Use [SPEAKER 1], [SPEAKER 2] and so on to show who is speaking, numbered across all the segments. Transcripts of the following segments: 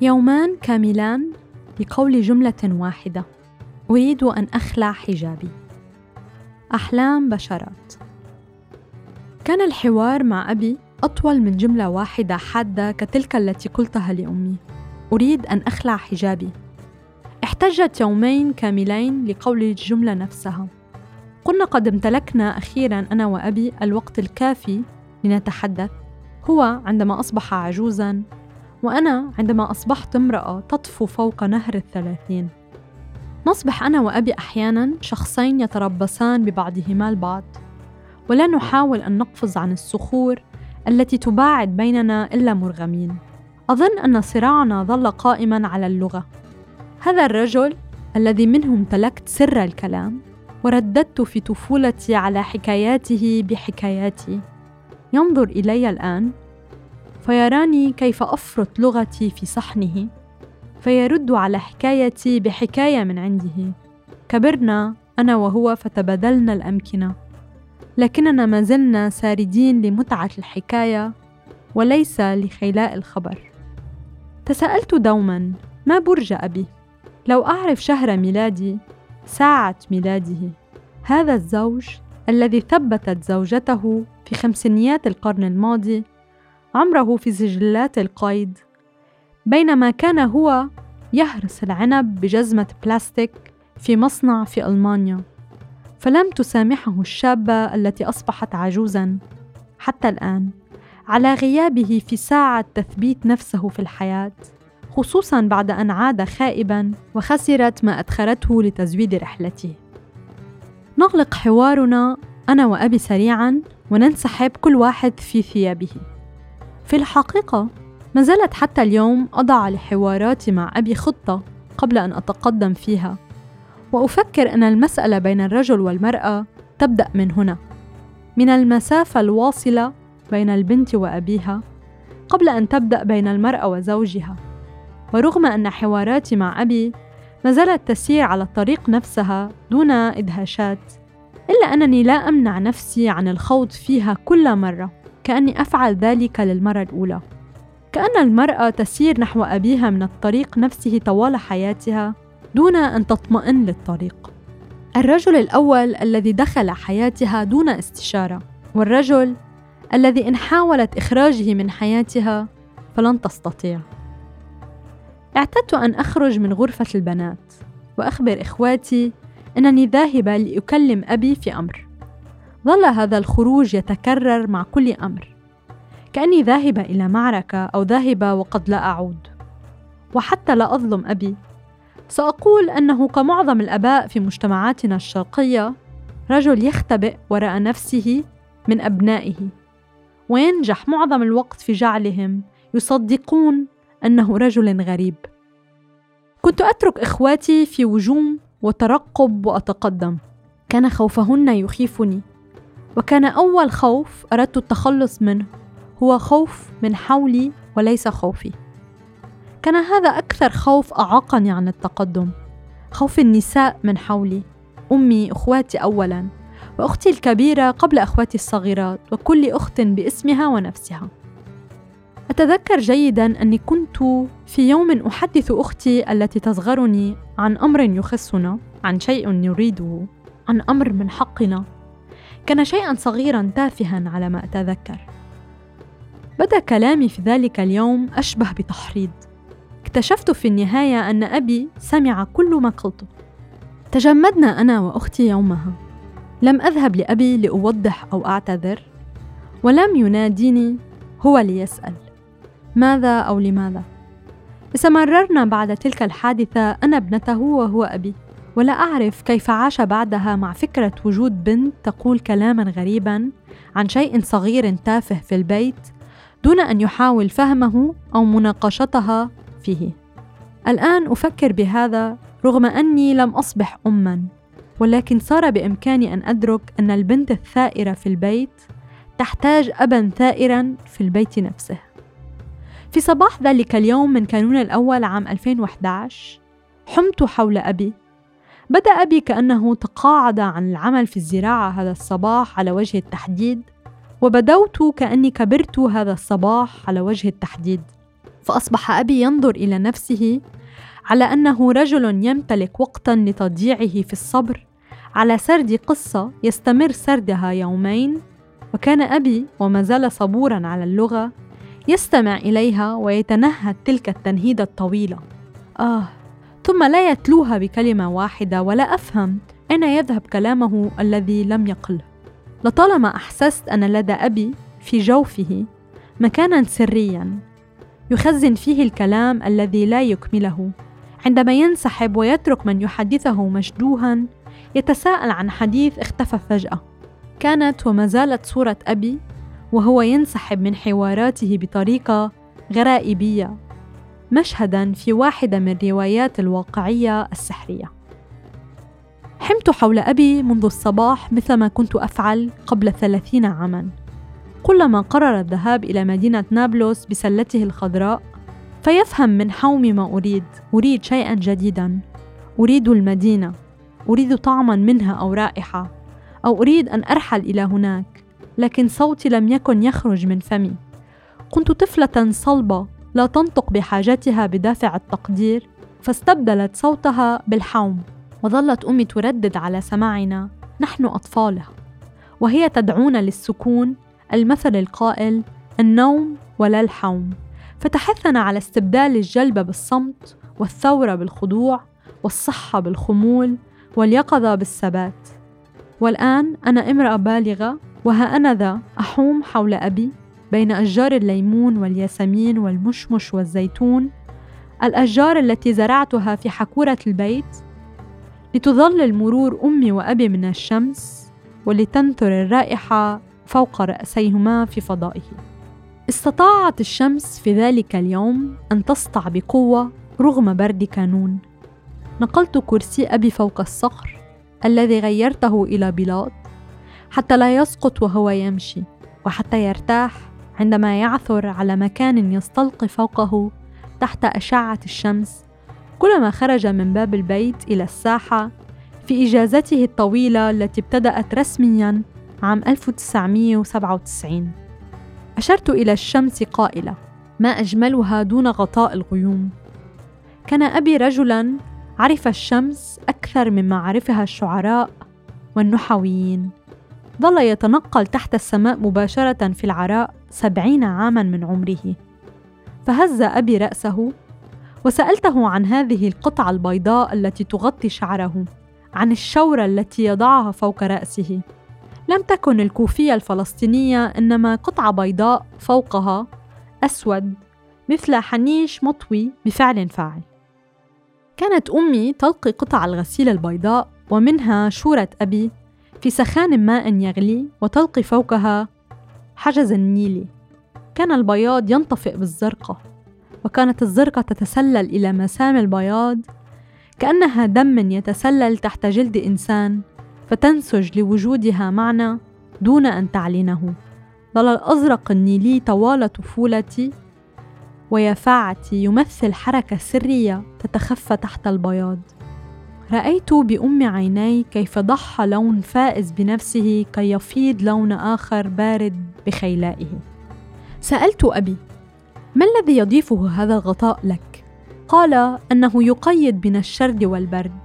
[SPEAKER 1] يومان كاملان لقول جملة واحدة. أريد أن أخلع حجابي. أحلام بشرات. كان الحوار مع أبي أطول من جملة واحدة حادة كتلك التي قلتها لأمي. أريد أن أخلع حجابي. احتجت يومين كاملين لقول الجملة نفسها. كنا قد امتلكنا أخيرا أنا وأبي الوقت الكافي لنتحدث. هو عندما أصبح عجوزا وأنا عندما أصبحت امرأة تطفو فوق نهر الثلاثين. نصبح أنا وأبي أحيانا شخصين يتربصان ببعضهما البعض ولا نحاول أن نقفز عن الصخور التي تباعد بيننا إلا مرغمين. أظن أن صراعنا ظل قائما على اللغة. هذا الرجل الذي منه امتلكت سر الكلام ورددت في طفولتي على حكاياته بحكاياتي. ينظر إلي الآن فيراني كيف أفرط لغتي في صحنه؟ فيرد على حكايتي بحكاية من عنده. كبرنا أنا وهو فتبادلنا الأمكنة. لكننا ما زلنا ساردين لمتعة الحكاية وليس لخيلاء الخبر. تساءلت دوما ما برج أبي؟ لو أعرف شهر ميلادي ساعة ميلاده. هذا الزوج الذي ثبتت زوجته في خمسينيات القرن الماضي عمره في سجلات القيد. بينما كان هو يهرس العنب بجزمة بلاستيك في مصنع في ألمانيا فلم تسامحه الشابة التي أصبحت عجوزا حتى الآن على غيابه في ساعة تثبيت نفسه في الحياة خصوصا بعد أن عاد خائبا وخسرت ما أدخرته لتزويد رحلته. نغلق حوارنا أنا وأبي سريعا وننسحب كل واحد في ثيابه. في الحقيقة ما زالت حتى اليوم أضع لحواراتي مع أبي خطة قبل أن أتقدم فيها. وأفكر أن المسألة بين الرجل والمرأة تبدأ من هنا. من المسافة الواصلة بين البنت وأبيها قبل أن تبدأ بين المرأة وزوجها. ورغم أن حواراتي مع أبي ما زالت تسير على الطريق نفسها دون إدهاشات إلا أنني لا أمنع نفسي عن الخوض فيها كل مرة. كأني أفعل ذلك للمرة الأولى. كأن المرأة تسير نحو أبيها من الطريق نفسه طوال حياتها دون أن تطمئن للطريق. الرجل الأول الذي دخل حياتها دون استشارة والرجل الذي إن حاولت إخراجه من حياتها فلن تستطيع. اعتدت أن أخرج من غرفة البنات وأخبر إخواتي أنني ذاهبة لأكلم أبي في أمر. ظل هذا الخروج يتكرر مع كل أمر. كأني ذاهبة إلى معركة أو ذاهبة وقد لا أعود. وحتى لا أظلم أبي. سأقول أنه كمعظم الآباء في مجتمعاتنا الشرقية رجل يختبئ وراء نفسه من أبنائه. وينجح معظم الوقت في جعلهم يصدقون أنه رجل غريب. كنت أترك إخواتي في وجوم وترقب وأتقدم. كان خوفهن يخيفني. وكان أول خوف أردت التخلص منه هو خوف من حولي وليس خوفي. كان هذا أكثر خوف أعاقني عن التقدم خوف النساء من حولي أمي أخواتي أولا وأختي الكبيرة قبل أخواتي الصغيرات وكل أخت باسمها ونفسها. أتذكر جيدا أني كنت في يوم أحدث أختي التي تصغرني عن أمر يخصنا عن شيء نريده عن أمر من حقنا. كان شيئا صغيرا تافها على ما أتذكر. بدأ كلامي في ذلك اليوم أشبه بتحريض. اكتشفت في النهاية أن أبي سمع كل ما قلته تجمدنا أنا وأختي يومها. لم أذهب لأبي لأوضح أو أعتذر ولم يناديني هو ليسأل. ماذا أو لماذا؟ استمررنا بعد تلك الحادثة أنا ابنته وهو أبي. ولا أعرف كيف عاش بعدها مع فكرة وجود بنت تقول كلاما غريبا عن شيء صغير تافه في البيت دون أن يحاول فهمه أو مناقشتها فيه. الآن أفكر بهذا رغم أني لم أصبح أما ولكن صار بإمكاني أن أدرك أن البنت الثائرة في البيت تحتاج أبا ثائرا في البيت نفسه. في صباح ذلك اليوم من كانون الأول عام 2011 حمت حول أبي بدأ أبي كأنه تقاعد عن العمل في الزراعة هذا الصباح على وجه التحديد وبدوت كأني كبرت هذا الصباح على وجه التحديد. فأصبح أبي ينظر إلى نفسه على أنه رجل يمتلك وقتا لتضييعه في الصبر. على سرد قصة يستمر سردها يومين وكان أبي وما زال صبورا على اللغة يستمع إليها ويتنهد تلك التنهيدة الطويلة. آه ثم لا يتلوها بكلمة واحدة ولا أفهم أين يذهب كلامه الذي لم يقله. لطالما أحسست أن لدى أبي في جوفه مكانا سريا يخزن فيه الكلام الذي لا يكمله. عندما ينسحب ويترك من يحدثه مشدوها يتساءل عن حديث اختفى فجأة. كانت وما زالت صورة أبي وهو ينسحب من حواراته بطريقة غرائبية. مشهدا في واحدة من روايات الواقعية السحرية. حمت حول أبي منذ الصباح مثلما كنت أفعل قبل ثلاثين عاماً. كلما قرر الذهاب إلى مدينة نابلس بسلته الخضراء فيفهم من حومي ما أريد. أريد شيئا جديدا. أريد المدينة. أريد طعما منها أو رائحة. أو أريد أن أرحل إلى هناك. لكن صوتي لم يكن يخرج من فمي. كنت طفلة صلبة لا تنطق بحاجتها بدافع التقدير فاستبدلت صوتها بالحوم وظلت أمي تردد على سماعنا نحن أطفالها. وهي تدعونا للسكون المثل القائل النوم ولا الحوم. فتحثنا على استبدال الجلبة بالصمت والثورة بالخضوع والصحة بالخمول واليقظة بالثبات. والآن أنا امرأة بالغة وها أنا ذا أحوم حول أبي. بين أشجار الليمون والياسمين والمشمش والزيتون الأشجار التي زرعتها في حكورة البيت لتظلل مرور أمي وأبي من الشمس ولتنثر الرائحة فوق رأسيهما في فضائه. استطاعت الشمس في ذلك اليوم أن تسطع بقوة رغم برد كانون. نقلت كرسي أبي فوق الصخر الذي غيرته إلى بلاط حتى لا يسقط وهو يمشي وحتى يرتاح عندما يعثر على مكان يستلقي فوقه تحت أشعة الشمس كلما خرج من باب البيت إلى الساحة في إجازته الطويلة التي ابتدأت رسمياً عام 1997 أشرت إلى الشمس قائلة ما أجملها دون غطاء الغيوم كان أبي رجلاً عرف الشمس أكثر مما عرفها الشعراء والنحويين. ظل يتنقل تحت السماء مباشرة في العراء سبعين عاما من عمره. فهز أبي رأسه وسألته عن هذه القطعة البيضاء التي تغطي شعره عن الشورة التي يضعها فوق رأسه. لم تكن الكوفية الفلسطينية إنما قطعة بيضاء فوقها أسود مثل حنيش مطوي بفعل فاعل. كانت أمي تلقي قطع الغسيل البيضاء ومنها شورة أبي في سخان ماء يغلي وتلقي فوقها حجز النيلي كان البياض ينطفئ بالزرقة وكانت الزرقة تتسلل إلى مسام البياض. كأنها دم يتسلل تحت جلد إنسان فتنسج لوجودها معنا دون أن تعلنه. ظل الأزرق النيلي طوال طفولتي ويافعتي يمثل حركة سرية تتخفى تحت البياض. رأيت بأم عيني كيف ضحى لون فائز بنفسه كي يفيض لون آخر بارد بخيلائه. سألت أبي ما الذي يضيفه هذا الغطاء لك؟ قال أنه يقيد من الشرد والبرد.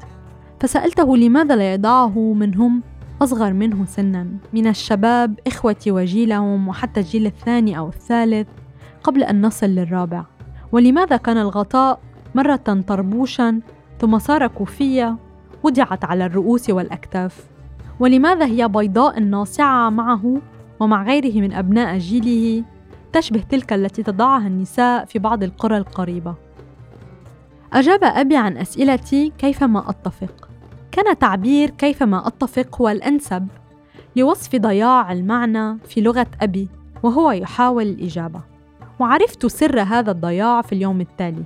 [SPEAKER 1] فسألته لماذا لا يضعه منهم؟ أصغر منه سنا من الشباب إخوتي وجيلهم وحتى الجيل الثاني أو الثالث قبل أن نصل للرابع. ولماذا كان الغطاء مرة طربوشا ثم صار كوفية وضعت على الرؤوس والأكتاف. ولماذا هي بيضاء ناصعة معه ومع غيره من أبناء جيله تشبه تلك التي تضعها النساء في بعض القرى القريبة؟ أجاب أبي عن أسئلتي كيفما أتفق. كان تعبير كيفما أتفق هو الأنسب لوصف ضياع المعنى في لغة أبي وهو يحاول الإجابة. وعرفت سر هذا الضياع في اليوم التالي.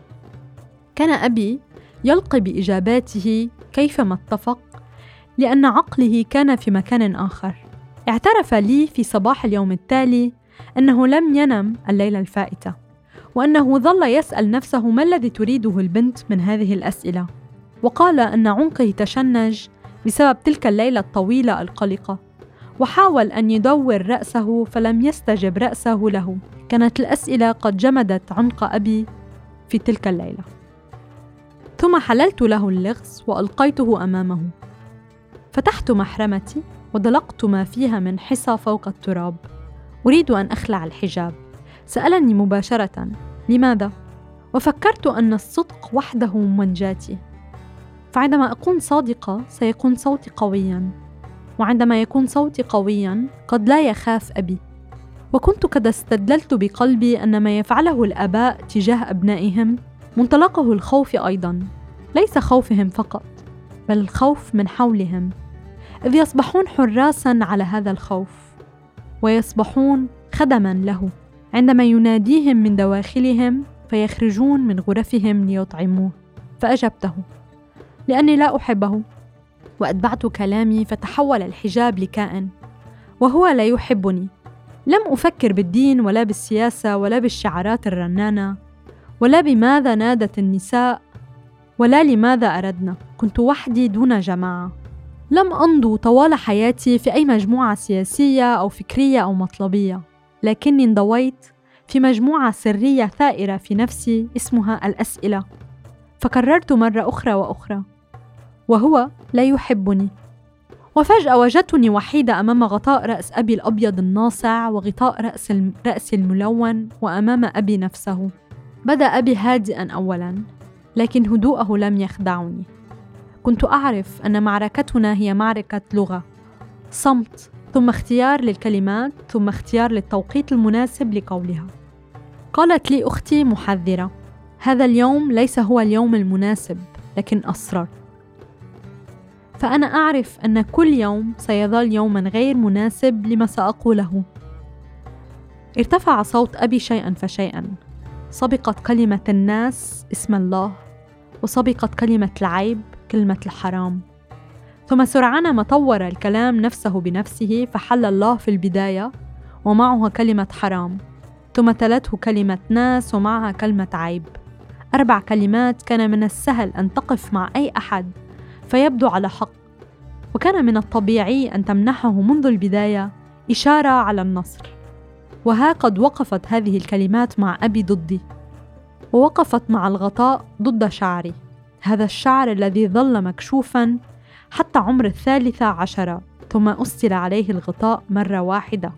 [SPEAKER 1] كان أبي يلقي بإجاباته كيفما اتفق؟ لأن عقله كان في مكان آخر. اعترف لي في صباح اليوم التالي أنه لم ينم الليلة الفائتة وأنه ظل يسأل نفسه ما الذي تريده البنت من هذه الأسئلة؟ وقال أن عنقه تشنج بسبب تلك الليلة الطويلة القلقة وحاول أن يدور رأسه فلم يستجب رأسه له. كانت الأسئلة قد جمدت عنق أبي في تلك الليلة. ثم حللت له اللغز وألقيته أمامه. فتحت محرمتي ودلقت ما فيها من حصى فوق التراب. أريد أن أخلع الحجاب. سألني مباشرة لماذا؟ وفكرت أن الصدق وحده منجاتي فعندما أكون صادقة سيكون صوتي قويا. وعندما يكون صوتي قويا قد لا يخاف أبي. وكنت قد استدللت بقلبي أن ما يفعله الآباء تجاه أبنائهم منطلقه الخوف أيضا. ليس خوفهم فقط بل الخوف من حولهم إذ يصبحون حراسا على هذا الخوف ويصبحون خدما له. عندما يناديهم من دواخلهم فيخرجون من غرفهم ليطعموه. فأجبته لأني لا أحبه. وأتبعت كلامي فتحول الحجاب لكائن وهو لا يحبني. لم أفكر بالدين ولا بالسياسة ولا بالشعارات الرنانة. ولا بماذا نادت النساء ولا لماذا أردنا كنت وحدي دون جماعة. لم أنضو طوال حياتي في أي مجموعة سياسية أو فكرية أو مطلبية لكني انضويت في مجموعة سرية ثائرة في نفسي اسمها الأسئلة. فكررت مرة أخرى وأخرى وهو لا يحبني. وفجأة وجدتني وحيدة أمام غطاء رأس أبي الأبيض الناصع وغطاء رأس الملون وأمام أبي نفسه. بدأ أبي هادئا أولا لكن هدوءه لم يخدعني. كنت أعرف أن معركتنا هي معركة لغة. صمت ثم اختيار للكلمات ثم اختيار للتوقيت المناسب لقولها. قالت لي أختي محذرة هذا اليوم ليس هو اليوم المناسب لكن أصررت فأنا أعرف أن كل يوم سيظل يوما غير مناسب لما سأقوله. ارتفع صوت أبي شيئا فشيئا. سبقت كلمة الناس اسم الله وسبقت كلمة العيب كلمة الحرام. ثم سرعان ما طور الكلام نفسه بنفسه فحل الله في البداية ومعها كلمة حرام. ثم تلته كلمة ناس ومعها كلمة عيب. أربع كلمات كان من السهل أن تقف مع أي أحد فيبدو على حق. وكان من الطبيعي أن تمنحه منذ البداية إشارة على النصر. وها قد وقفت هذه الكلمات مع أبي ضدي ووقفت مع الغطاء ضد شعري. هذا الشعر الذي ظل مكشوفا حتى عمر الثالثة عشرة ثم أسل عليه الغطاء مرة واحدة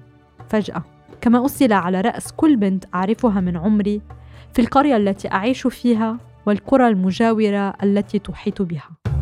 [SPEAKER 1] فجأة. كما أسل على رأس كل بنت أعرفها من عمري في القرية التي أعيش فيها والقرى المجاورة التي تحيط بها.